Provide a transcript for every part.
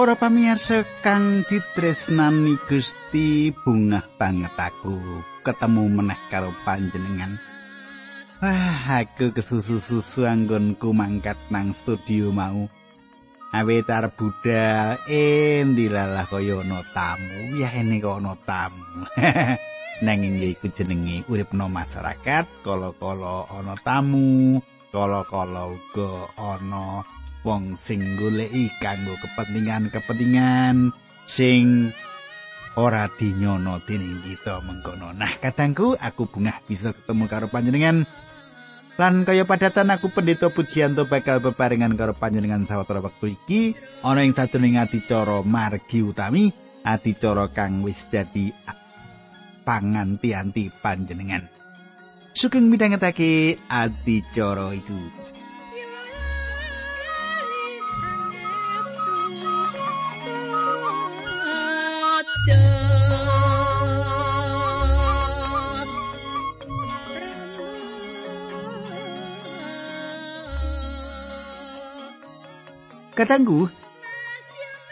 Para pamirsa kang ditresnani Gusti bungah banget aku ketemu meneh karo panjenengan. Wah, aku kesusu-susu anggonku mangkat nang studio mau. Awet arep budal, endilalah kaya ana tamu. Ya ene kok ana tamu. Nanging ya iku jenenge uripno masyarakat, kala-kala ana tamu, kala-kala uga ana wong sing goleki kanggo kepentingan-kepentingan sing ora dinyono dening kita mengkono. Nah, kadangku aku bungah bisa ketemu karo panjenengan Lan kaya padatan aku pendeta Pujianto bakal bebarengan karo panjenengan sawetara wektu iki ana ing sajroning adicara margi utami adicara kang wis dadi panganti-anti panjenengan. Sugeng midhangetake adicara iku. Katanggu,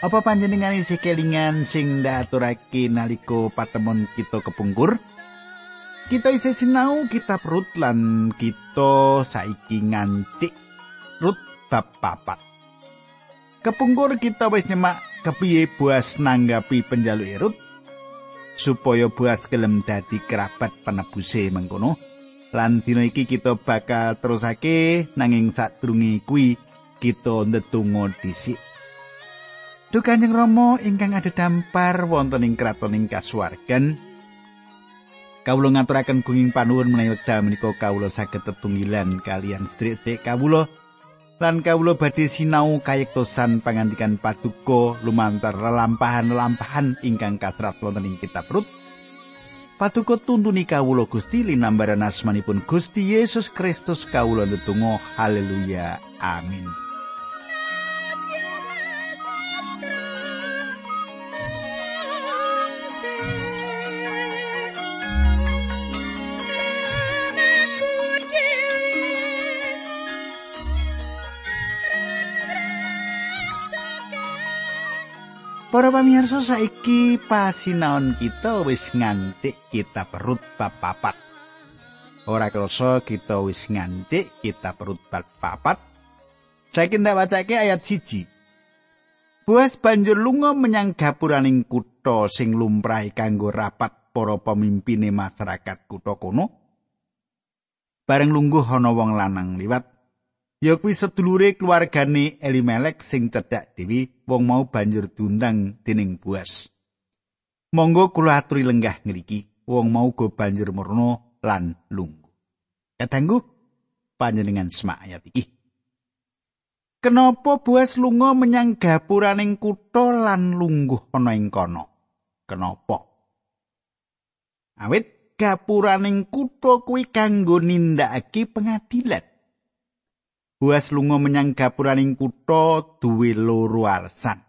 apa panjenengan isi kelingan sing ndaturake naliko patemon kita kepungkur? Kita isi sinau kita perut lan kita saiki ngancik rut bab papat. Kepungkur kita wis nyemak kepiye buas nanggapi penjalu erut supaya buas gelem dadi kerabat penebuse mengkono lan dina iki kita bakal terusake nanging sadurunge kuwi kita ndedonga dhisik. Duh Kanjeng Rama ingkang ada dampar wonten ing kraton ing kasuwargan. Kawula ngaturaken gunging panuwun menawi wekdal menika kawula saged tetunggilan kalian sedherek kawula lan kawula badhe sinau kayektosan pangandikan paduka lumantar lelampahan-lelampahan ingkang kasrat wonten ing kitab Rut. Paduka tuntuni kawula Gusti linambaran asmanipun Gusti Yesus Kristus kawula ndedonga haleluya amin. Para pamirsa saiki pasinaon kita wis ngancik kita perut bab papat. Ora krasa kita wis ngancik kita perut bab papat. Saiki ndak wacake ayat siji. Buas banjur lunga menyang gapuraning kutha sing lumrahe kanggo rapat para pemimpine masyarakat kutha kono. Bareng lungguh ana wong lanang liwat Ya kuwi sedulure keluargane Elimelek sing cedhak dewi wong mau banjur diundang dening Buas. Monggo kula aturi lenggah ngriki, wong mau go banjur murno lan lungguh. Katanggu panjenengan semak ayat iki. Kenapa Buas lunga menyang gapuraning kutha lan lungguh ana ing kono? Kenapa? Awit gapuraning kutha kuwi kanggo nindakake pengadilan. Buas lunga menyang gapuraning kutha duwe loro alasan.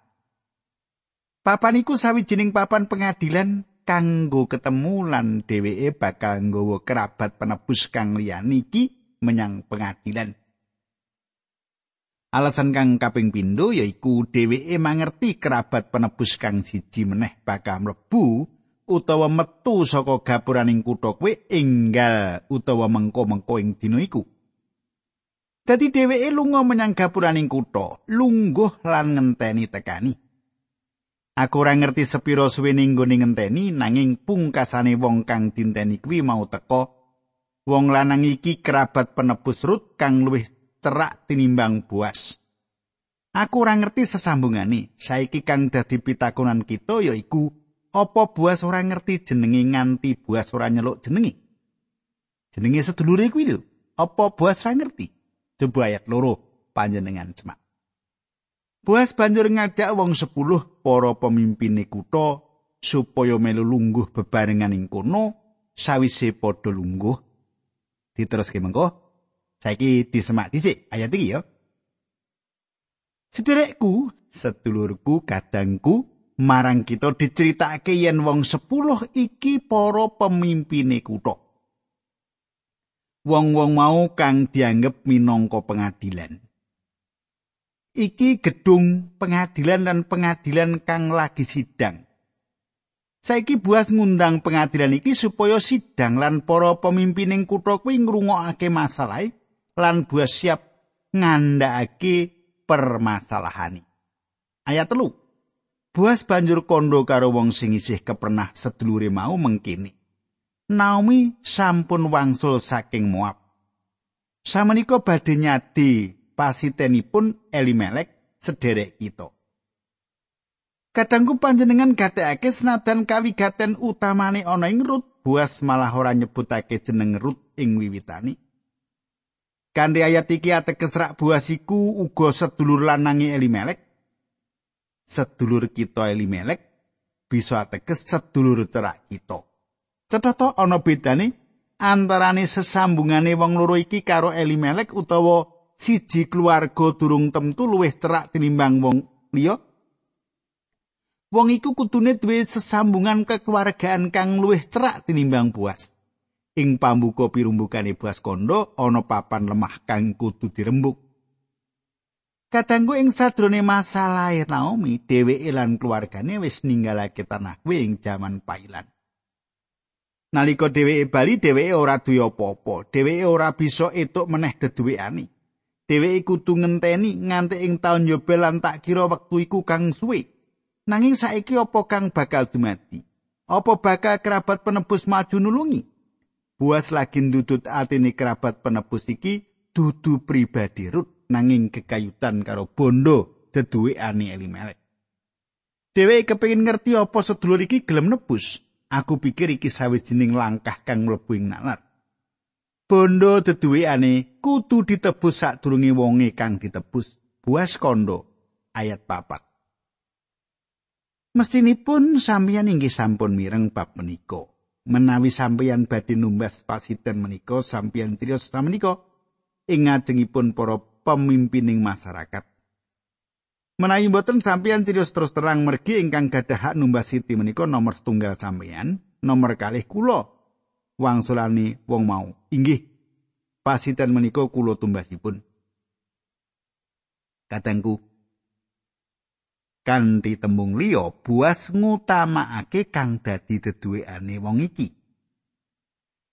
Papan iku sawijining papan pengadilan kanggo ketemu lan dheweke bakal nggawa kerabat penebus kang liyane iki menyang pengadilan. Alasan kang kaping pindho yaiku dheweke mangerti kerabat penebus kang siji meneh bakal mlebu utawa metu saka gapuraning kutha kuwi enggal utawa mengko-mengko ing dina iku. Dadi dheweke lunga menyang gapuraning kutha, lungguh lan ngenteni tekani. Aku ora ngerti sepiro suwene nggone ngenteni nanging pungkasane wong kang dinteni kuwi mau teka. Wong lanang iki kerabat penebus Rut kang luwih cerak tinimbang Boas. Aku ora ngerti sesambungane. Saiki kang dadi pitakonan kita yaiku apa Boas ora ngerti jenenge nganti Boas ora nyeluk jenenge. Jenenge sedulure kuwi lho. Apa Boas ora ngerti? Coba ayat loro panjenengan cemak. Boas banjur ngajak wong sepuluh para pemimpin kutha supaya melu lungguh bebarengan ing kono sawise padha lungguh. Diteruske mengko. Saiki disemak dhisik ayat iki ya. Sederekku, sedulurku, kadangku, marang kita diceritakake yen wong sepuluh iki para pemimpine kutha. Wong-wong mau kang dianggep minangka pengadilan. Iki gedung pengadilan dan pengadilan kang lagi sidang. Saiki buas ngundang pengadilan iki supaya sidang lan para pemimpin ing kutha kuwi ngrungokake masalah lan buas siap ngandhakake permasalahan. Ayat telu. Buas banjur kondo karo wong sing isih kepernah sedulure mau mengkini. Naomi sampun wangsul saking Moab. Samenika badhe nyadi pasitenipun Elimelek sederek kita. Kadangku panjenengan gatekake senadan kawigaten utamane ana ing Rut, Boas malah ora nyebutake jeneng Rut ing wiwitani. Kanthi ayat iki ateges rak Boas iku uga sedulur lanange Elimelek. Sedulur kita Elimelek bisa ateges sedulur cerak kita. Cetha ana bedane antarane sesambungane wong loro iki karo Elimelek utawa siji keluarga durung temtu luwih cerak tinimbang wong liya. wong iku kutune duwe sesambungan kekeluargaan kang luwih cerak tinimbang buas. Ing pambuka pirumbukane buas kondo ana papan lemah kang kudu dirembuk. Kadangku ing sadrone masalah Naomi, dheweke lan keluargane wis ninggalake tanah kuwi ing jaman pailan. Nalika dheweke bali, dheweke ora duwe apa-apa. Dheweke ora bisa etuk meneh deduwekane. Dheweke kudu ngenteni nganti ing taun Yobel lan tak kira wektu iku kang suwe. Nanging saiki apa kang bakal dumati? Apa bakal kerabat penebus maju nulungi? Buas lagi ndudut atine kerabat penebus iki dudu pribadi Rut nanging kekayutan karo bondo deduwekane Elimelek. Dewe kepengin ngerti apa sedulur iki gelem nebus. Aku pikir iki sawijining langkah kang mlebu ing nalar. Bondo deduwekane kudu ditebus sadurunge wonge kang ditebus. Buas kondo ayat papat. Mestinipun sampeyan inggih sampun mireng bab menika. Menawi sampeyan badhe numbas pasiten menika sampeyan trios menika ing ngajengipun para pemimpining masyarakat. Menawi mboten sampeyan trios terus terang mergi ingkang gadah hak numbas siti menika nomor setunggal sampeyan, nomor kalih kula wangsulane wong mau. Inggih pasiten menika kula tumbasipun. Katengku kanthi tembung liya buas ngutamakake kang dadi deduwekane wong iki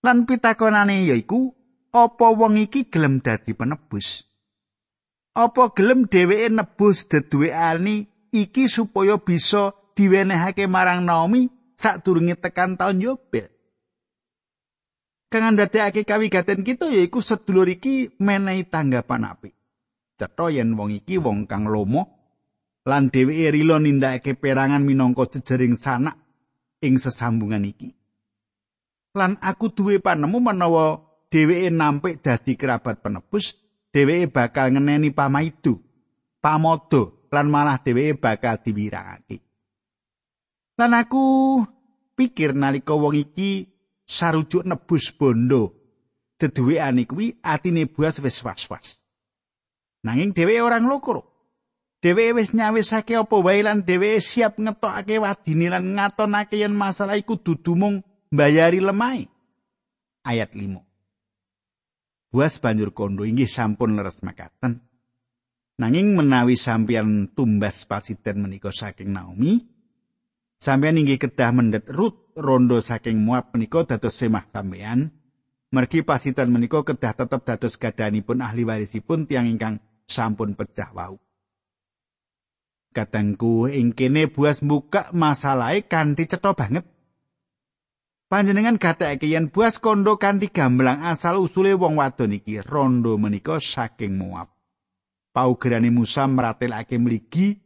lan pitakonane yaiku apa wong iki gelem dadi penebus apa gelem dheweke nebus deduwekane iki supaya bisa diwenehake marang Naomi sadurunge tekan taun Yobel kang ndadekake kawigaten kita yaiku sedulur iki menehi tanggapan apik cetha yen wong iki wong kang lomo lan dheweke rila nindakake perangan minangka jejering sanak ing sesambungan iki. Lan aku duwe panemu menawa dheweke nampik dadi kerabat penebus, dheweke bakal ngeneni pamaidu, pamodo lan malah dheweke bakal diwirangake. Lan aku pikir nalika wong iki sarujuk nebus bondo, deduwekane kuwi atine buas wis was-was. Nanging dheweke orang lokoro. Dheweke wis nyawisake apa wae lan dheweke siap ngetokake wadine lan ngatonake yen masalah iku dudu mung mbayari lemai. Ayat 5. Buas banjur kondo inggih sampun leres makaten. Nanging menawi sampeyan tumbas pasiten menika saking Naomi, sampeyan inggih kedah mendet rut rondo saking Moab menika dados semah sampeyan. Mergi pasiten menika kedah tetep dados gadanipun ahli warisipun tiang ingkang sampun pecah wau. Katengku ing kene buas buka masalahe kanthi cetha banget. Panjenengan gatekake yen buas kondo kanthi gamblang asal usule wong wadon iki rondo menika saking Moab. Paugerane Musa meratelake mligi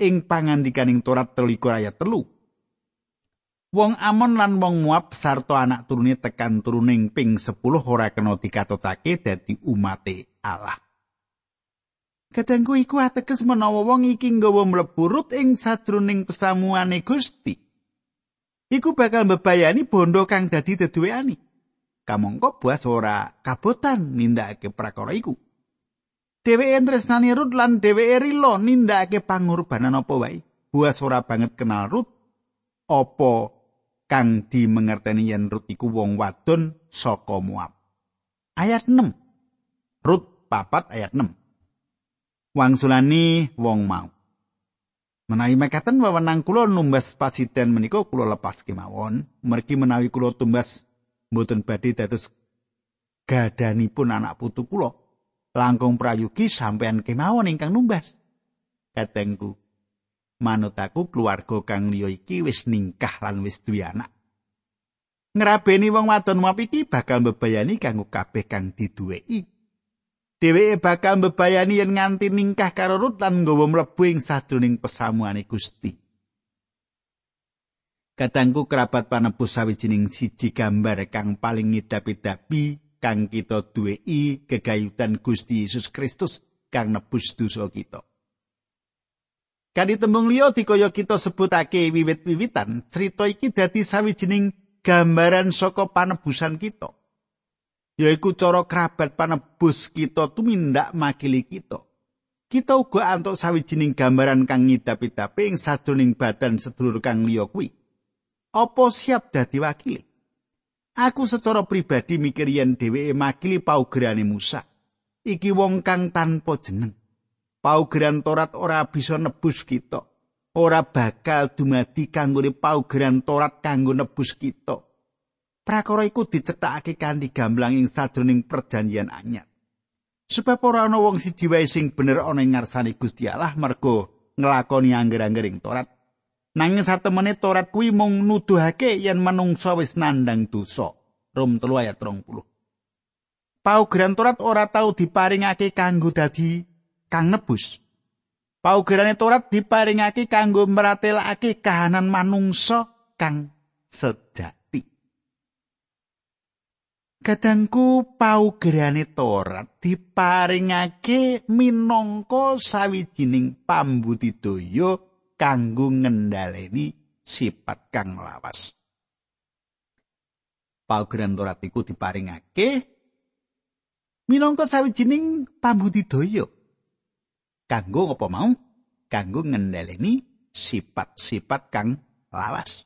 ing pangandikaning Torat 13 ayat telu. Wong Amon lan wong Moab sarta anak turune tekan turuning ping 10 ora kena dikatotake dadi umate Allah. Katengku iku ateges menawa wong iki nggawa mlebu ing sadroning pesamuane Gusti. Iku bakal mbebayani bondo kang dadi deduweani. Kamangka buas ora kabotan nindakake prakara iku. Dheweke tresnani Rut lan dheweke rila nindakake pangorbanan apa wae. Buas ora banget kenal Rut. Apa kang dimengerteni yen Rut iku wong wadon saka Moab. Ayat 6. Rut papat ayat 6. wangsulani wong mau. Menawi mekaten wewenang kula numbas pasiten menika kula lepas kemawon, mergi menawi kula tumbas mboten badhe dados gadanipun anak putu kula. Langkung prayugi sampean kemawon ingkang numbas. Katengku, manut aku keluarga kang liya iki wis ningkah lan wis duwe anak. Ngrabeni wong wadon map iki bakal mbebayani kanggo kabeh kang diduweki. Dheweke bakal mbebayani yen nganti ningkah karo Rut lan nggawa mlebu ing sadroning pesamuane Gusti. Katangku kerabat panebus sawijining siji gambar kang paling ngidapi-dapi kang kita duweki gegayutan Gusti Yesus Kristus kang nebus dosa kita. Kali tembung liya dikaya kita sebutake wiwit-wiwitan, cerita iki dadi sawijining gambaran saka panebusan kita. Yaiku cara kerabat panebus kita tumindak makili kita. Kita uga antuk sawijining gambaran kang ngidap-idapi ing sadroning badan sedulur kang liya kuwi. Apa siap dadi wakili? Aku secara pribadi mikir yen dheweke makili paugerane Musa. Iki wong kang tanpa jeneng. Paugeran Torat ora bisa nebus kita. Ora bakal dumadi kanggo paugeran Torat kanggo nebus kita. Prakara iku dicethakake kanthi gamblang ing sadroning perjanjian anyar. Sebab ora ana wong siji wae sing bener ana ing ngarsane Gusti Allah mergo nglakoni angger-angger ing Torat. Nanging satemene Torat kuwi mung nuduhake yen manungsa wis nandang dosa. Rom 3 ayat 30. Paugeran Torat ora tau diparingake kanggo dadi kang nebus. Paugerane Torat diparingake kanggo meratelake kahanan manungsa kang sejak. Kadangku paugerane Torat diparingake minangka sawijining pambudidaya kanggo ngendhaleni sifat kang lawas. Paugeran Torat iku diparingake minangka sawijining pambudidaya kanggo apa mau? Kanggo ngendhaleni sifat-sifat kang lawas.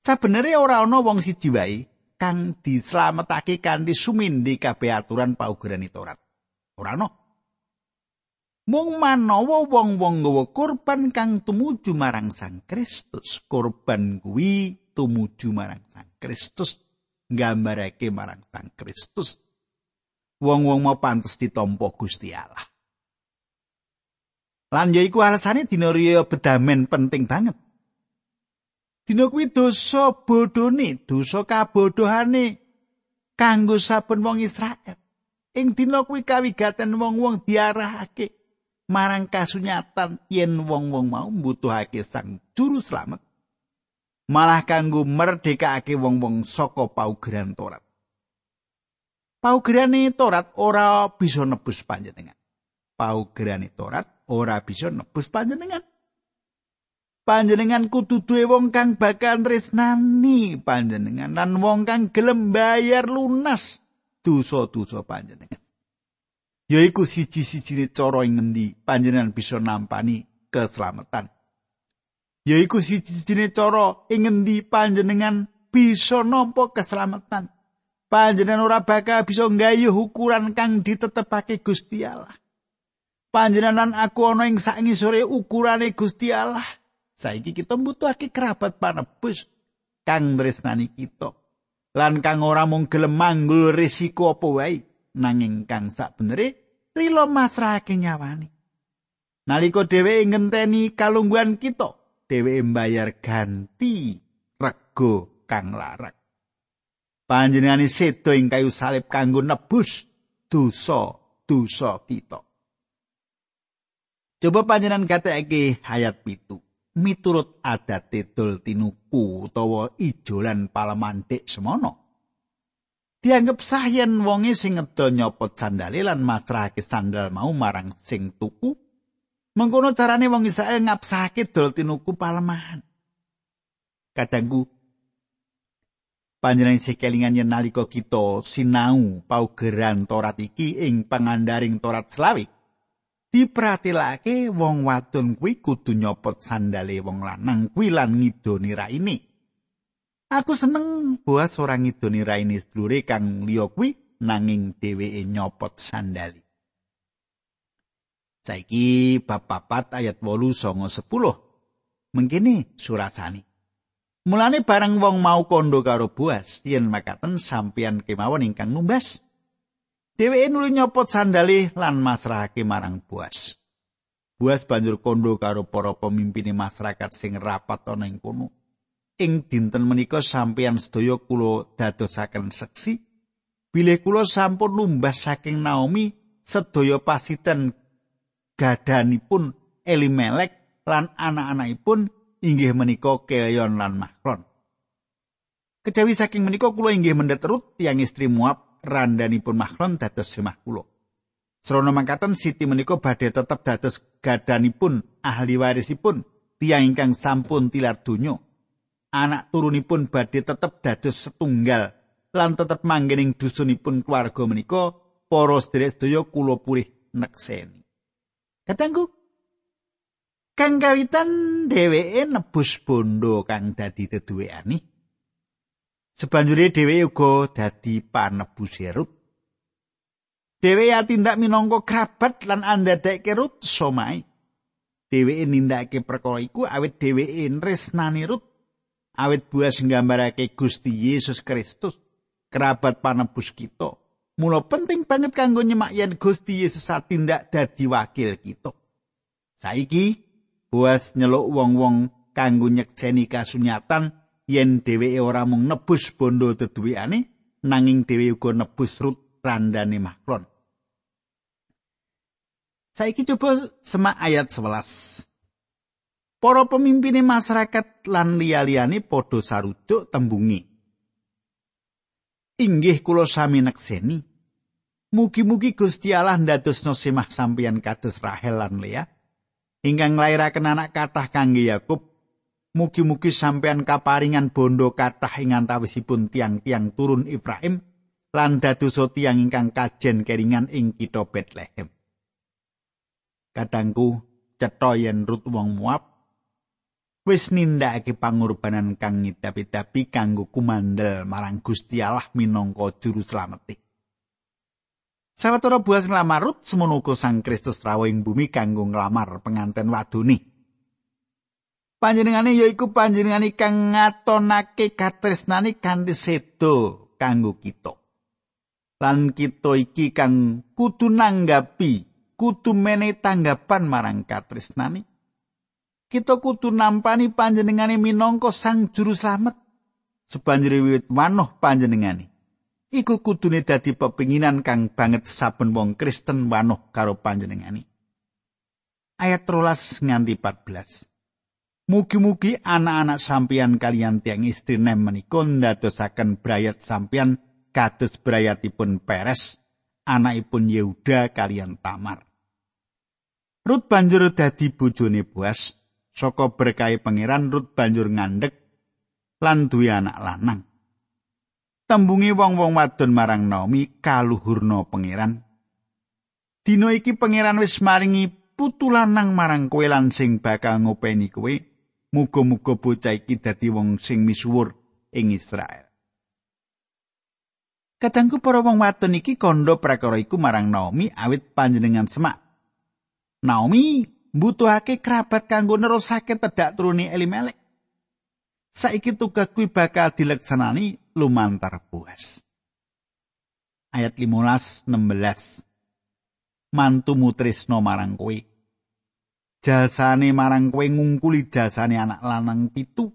Sabenere ora ana wong siji wae kang dislametake kanthi sumindi kabeh aturan paugeran Torat. Ora ana. Mung manawa wong-wong nggawa kurban kang tumuju marang Sang Kristus, kurban kuwi tumuju marang Sang Kristus, nggambarake marang Sang Kristus. Wong-wong mau pantes ditampa Gusti Allah. Lan ya iku alasane dina bedamen penting banget. Dina kuwi dosa bodhone, dosa kabodohane kanggo saben wong Israel. Ing dina kuwi kawigaten wong-wong diarahake marang kasunyatan yen wong-wong mau mbutuhake sang juru slamet. Malah kanggo merdekake wong-wong saka paugeran Torat. Paugerane Torat ora bisa nebus panjenengan. Paugerane Torat ora bisa nebus panjenengan. Panjenengan kudu duwe wong kang bakal tresnani panjenengan lan wong kang gelem bayar lunas dosa-dosa panjenengan. Yaiku siji-sijine cara ing ngendi panjenengan bisa nampani keselamatan. Yaiku siji-sijine cara ing ngendi panjenengan bisa nampa keselamatan. Panjenengan ora bakal bisa nggayuh ukuran kang ditetepake Gusti Allah. Panjenengan aku ana ing sak ngisore ukurane Gusti Allah. Saiki kita mbutuhake kerabat panebus kang tresnani kita. Lan kang ora mung gelem manggul risiko apa wae, nanging kang sak benere rila masrahake nyawani. Nalika dheweke ngenteni kalungguhan kita, dheweke mbayar ganti rego kang larak. Panjenengane sedo ing kayu salib kanggo nebus dosa-dosa kita. Coba panjenengan gatekake hayat pitu. Miturut adate dol tinuku utawa ijolan palemandhik semono. Dianggep sah yen wonge sing ngedol nyopot sandale lan masrahake sandal mau marang sing tuku. Mengkono carane wong Israel ngapsake dol tinuku palemahan. Kadangku panjenengan isih kelingan yen nalika kita sinau paugeran Torat iki ing pangandaring Torat selawik. Dipratilake wong wadon kuwi kudu nyopot sandale wong lanang kuwi lan ngidoni raine. Aku seneng buas ora ngidoni raine sedulure kang liya kuwi nanging dheweke nyopot sandali. Saiki bab 4 ayat 8 songo 10. Mengkini surasani. Mulane bareng wong mau kondo karo Boas, yen makaten sampeyan kemawon ingkang numbas. Dheweke nuli nyopot sandali lan masrahake marang Boas. Boas banjur kondo karo para pemimpin masyarakat sing rapat ana ing kono. Ing dinten menika sampeyan sedaya kula dadosaken seksi bilih kula sampun numbas saking Naomi sedaya pasiten gadanipun Elimelek lan anak-anakipun inggih menika Keleon lan Mahlon. Kejawi saking menika kula inggih mendhet Rut tiyang istri Moab randanipun Mahlon dados semah kula. Srana mangkaten Siti menika badhe tetep dados gadanipun ahli warisipun tiyang ingkang sampun tilar donya. Anak turunipun badhe tetep dados setunggal lan tetep manggening dusunipun keluarga menika para sedherek sedaya kula purih nekseni. Katanggu kang kawitan dheweke nebus bondo kang dadi deduwekane. Sebanjure dheweke uga dadi panebus Herut. Dheweke tindak minangka krabat lan andadake Rut somai. Dheweke nindakake perkara iku awit dheweke nresnani Rut. Awit buas nggambarake Gusti Yesus Kristus, kerabat panebus kita. Mula penting banget kanggo nyemak yen Gusti Yesus satindak dadi wakil kita. Saiki Boas nyeluk wong-wong kanggo nyekseni kasunyatan yen dheweke ora mung nebus bondo deduwekane nanging dhewe uga nebus rut randane maklon. Saiki coba semak ayat 11. Para pemimpin masyarakat lan liya-liyane padha sarujuk tembungi. Inggih kula sami nekseni Mugi-mugi Gusti Allah ndadosno semah sampeyan kados Rahel lan Lea ingkang nglairaken anak kathah kangge Yakub. Mugi-mugi sampeyan kaparingan bondo kathah ing antawisipun tiang-tiang turun Ibrahim lan dadosa tiang ingkang kajen keringan ing kitha Bethlehem. Kadangku cetha yen Rut wong Moab wis nindakake pangorbanan kang ngidapi-dapi kanggo kumandel marang Gusti Allah minangka juru slametik. Sawetara buas nglamar Rut semono Sang Kristus rawuh ing bumi kanggo nglamar penganten wadone. Panjenengane yaiku panjenengane kang ngatonake katresnani kanthi sedo kanggo kita. Lan kita iki kang kudu nanggapi, kudu mene tanggapan marang katresnani. Kita kudu nampani panjenengane minangka Sang Juru Slamet. Sebanjure wiwit wanuh panjenengane. iku kudune dadi pepinginan kang banget saben wong Kristen wanuh karo panjenengani. Ayat 13 nganti 14. Mugi-mugi anak-anak sampeyan kalian tiang istri nem menika ndadosaken brayat sampeyan kados brayatipun Peres, anakipun Yehuda kalian Tamar. Rut banjur dadi bojone Boas, saka berkahi pangeran Rut banjur ngandhek lan duwe anak lanang. tembungi wong-wong wadon marang Naomi kaluhurna pangeran. Dina iki pangeran wis maringi putu lanang marang kowe lan sing bakal ngopeni kowe. Muga-muga bocah iki dadi wong sing misuwur ing Israel. Kadangku para wong wadon iki kandha prakara iku marang Naomi awit panjenengan semak. Naomi mbutuhake kerabat kanggo nerusake tedak turuni Elimelek. Saiki tugas kuwi bakal dileksanani lumantar Boas. Ayat 15 16. Mantu mutrisno marang kowe. Jasane marang kowe ngungkuli jasane anak lanang pitu.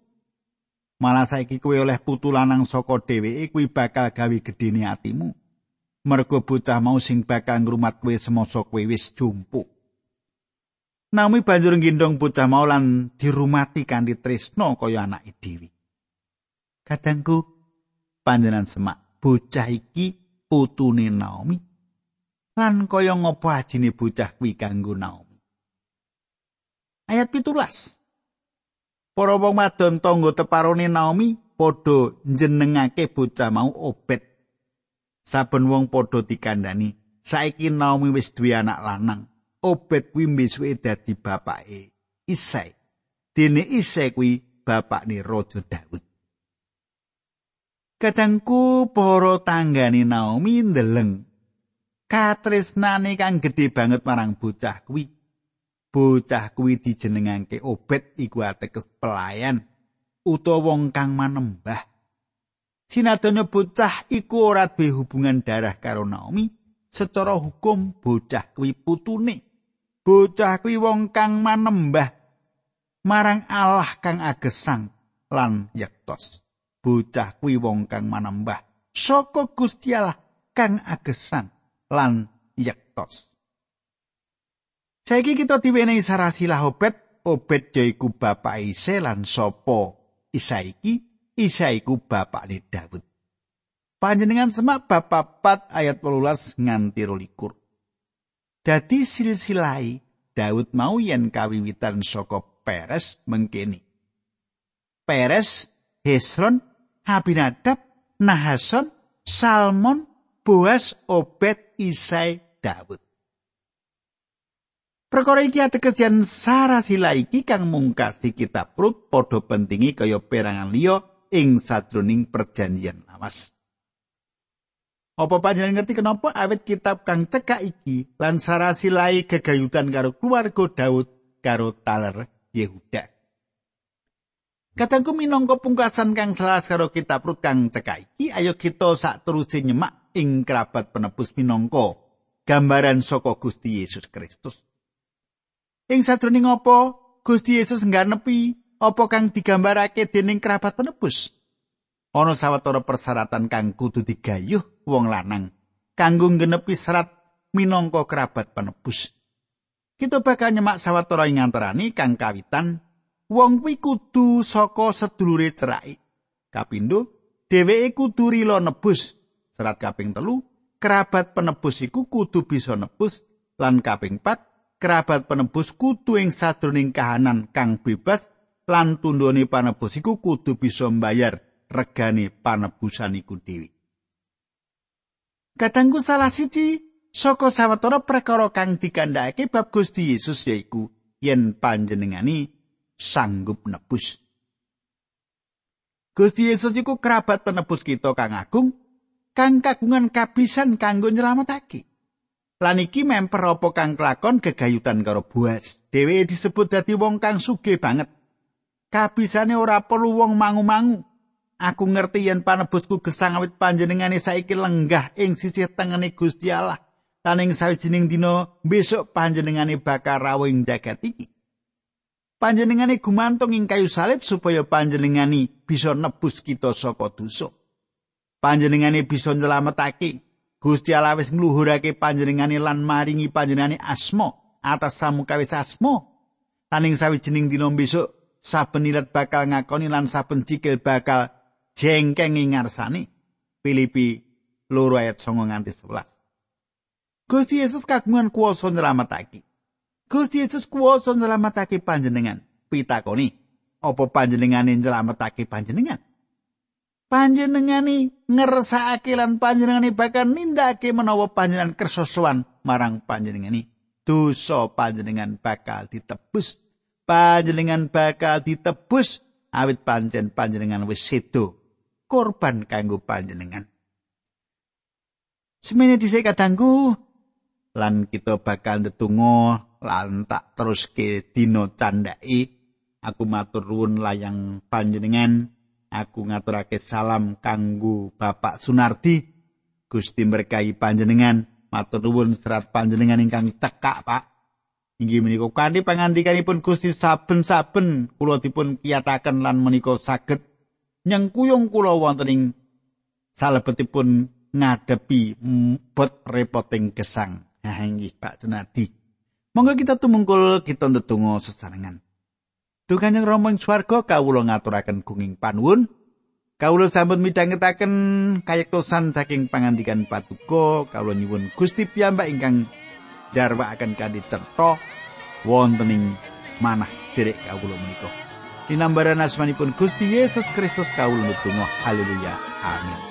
Malah saiki kowe oleh putu lanang saka dheweke kuwi bakal gawe gedene atimu. Mergo bocah mau sing bakal ngrumat kowe semasa kowe wis jumpu. Naomi banjur ngendong bocah mau lan dirumati kanthi tresno kaya anake dhewe. Kadangku panjenengan semak bocah iki putune Naomi lan kaya ngopo ajine bocah kuwi kanggo Naomi ayat pitulas. Para wong wadon tangga teparone Naomi padha njenengake bocah mau obet. Saben wong padha dikandani saiki Naomi wis duwe anak lanang. Obet kuwi misuke dadi bapake Isai. Dene Isai kuwi bapakne Raja Daud. Kadangku para tanggane Naomi ndeleng. Katresnane kang gedhe banget marang bocah kuwi bocah kuwi dijenengake Obed iku ateges pelayan utawa wong kang manembah. Sinadanya bocah iku ora duwe hubungan darah karo Naomi, secara hukum bocah kuwi putune. Bocah kuwi wong kang manembah marang Allah kang agesang lan yektos. Bocah kuwi wong kang manembah saka Gusti Allah kang agesang lan yektos. Saiki kita diwenehi sarasilah Obed, Obed yaiku bapak Ise lan sapa Isa iki? Isa iku bapakne Daud. Panjenengan semak bapak 4 ayat 18 nganti 22. Dadi silsilai Daud mau yen kawiwitan saka Peres mengkene. Peres, Hesron, Abinadab, Nahason, Salmon, Boas, Obed, Isai, Daud. Perkara iki ateges yen sarasila iki kang mungkasi kitab Rut padha pentingi kaya perangan liya ing sadroning perjanjian lawas. Apa panjenengan ngerti kenapa awet kitab kang cekak iki lan sarasilai gegayutan karo keluarga Daud karo Taler Yehuda. Katangku minangka pungkasan kang selas karo kitab Rut kang cekak iki ayo kita sak teruse nyemak ing kerabat penebus minangka gambaran saka Gusti Yesus Kristus. Ing sajroning apa Gusti Yesus ngganepi apa kang digambarake dening kerabat penebus? Ana sawetara persyaratan kang kudu digayuh wong lanang kanggo nggenepi serat minangka kerabat penebus. Kita bakal nyemak sawetara ing antarane kang kawitan wong kuwi kudu saka sedulure cerai. Kapindo, dheweke kudu rila nebus. Serat kaping telu, kerabat penebus iku kudu bisa nebus lan kaping 4 kerabat penebus kudu ing sadroning kahanan kang bebas lan tundone panebus iku kudu bisa mbayar regane panebusan iku dhewe. Katanggu salah siji saka sawetara perkara kang dikandhakake bab Gusti Yesus yaiku yen panjenengani sanggup nebus. Gusti Yesus iku kerabat penebus kita kang agung kang kagungan kabisan kanggo nyelametake. Lan iki memper apa kang kelakon gegayutan karo Boas. Dheweke disebut dadi wong kang sugih banget. Kabisane ora perlu wong mangu-mangu. Aku ngerti yen panebusku gesang awit panjenengane saiki lenggah ing sisih tengene Gusti Allah. Lan ing sawijining dina besok panjenengane bakal rawuh ing jagat iki. Panjenengane gumantung ing kayu salib supaya panjenengane bisa nebus kita saka dosa. Panjenengane bisa nyelametake Gusti Allah wis ngluhurake panjenengane lan maringi panjenengane asma atas samukawis asma. Taning sawijining dina besok saben ilat bakal ngakoni lan saben cikil bakal jengkeng ing ngarsane. Filipi loro ayat 9 nganti 11. Gusti Yesus kagungan kuwasa nyelametake. Gusti Yesus kuwasa nyelametake panjenengan. Pitakoni, apa panjenengane nyelametake panjenengan? Panjenengani ngersakake lan panjenengani bakal nindakake menawa panjenengan kersa marang panjenengani. Dosa panjenengan bakal ditebus. Panjenengan bakal ditebus. Awit pancen panjenengan wis sedo. Korban kanggo panjenengan. Semene dhisik kadangku lan kita bakal ndedonga lan tak teruske dina candhaki aku matur layang panjenengan aku ngaturake salam kanggo Bapak Sunardi. Gusti berkahi panjenengan. Matur nuwun serat panjenengan ingkang cekak Pak. Inggih menika kanthi pangandikanipun Gusti saben-saben kula dipun kiyataken lan menika saged nyengkuyung kula wonten ing salebetipun ngadepi bot repoting gesang. Ha inggih Pak Sunardi. Monggo kita tumungkul kita ndedonga sesarengan Duh Kanjeng Rama ing swarga kawula ngaturaken gunging panuwun. Kawula sampun midhangetaken kayektosan saking pangandikan patuko kawula nyuwun Gusti piyambak ingkang jarwakaken kanthi certa wonten ing manah sederek kawula menika. Dinambaran asmanipun Gusti Yesus Kristus kawula nutung haleluya amin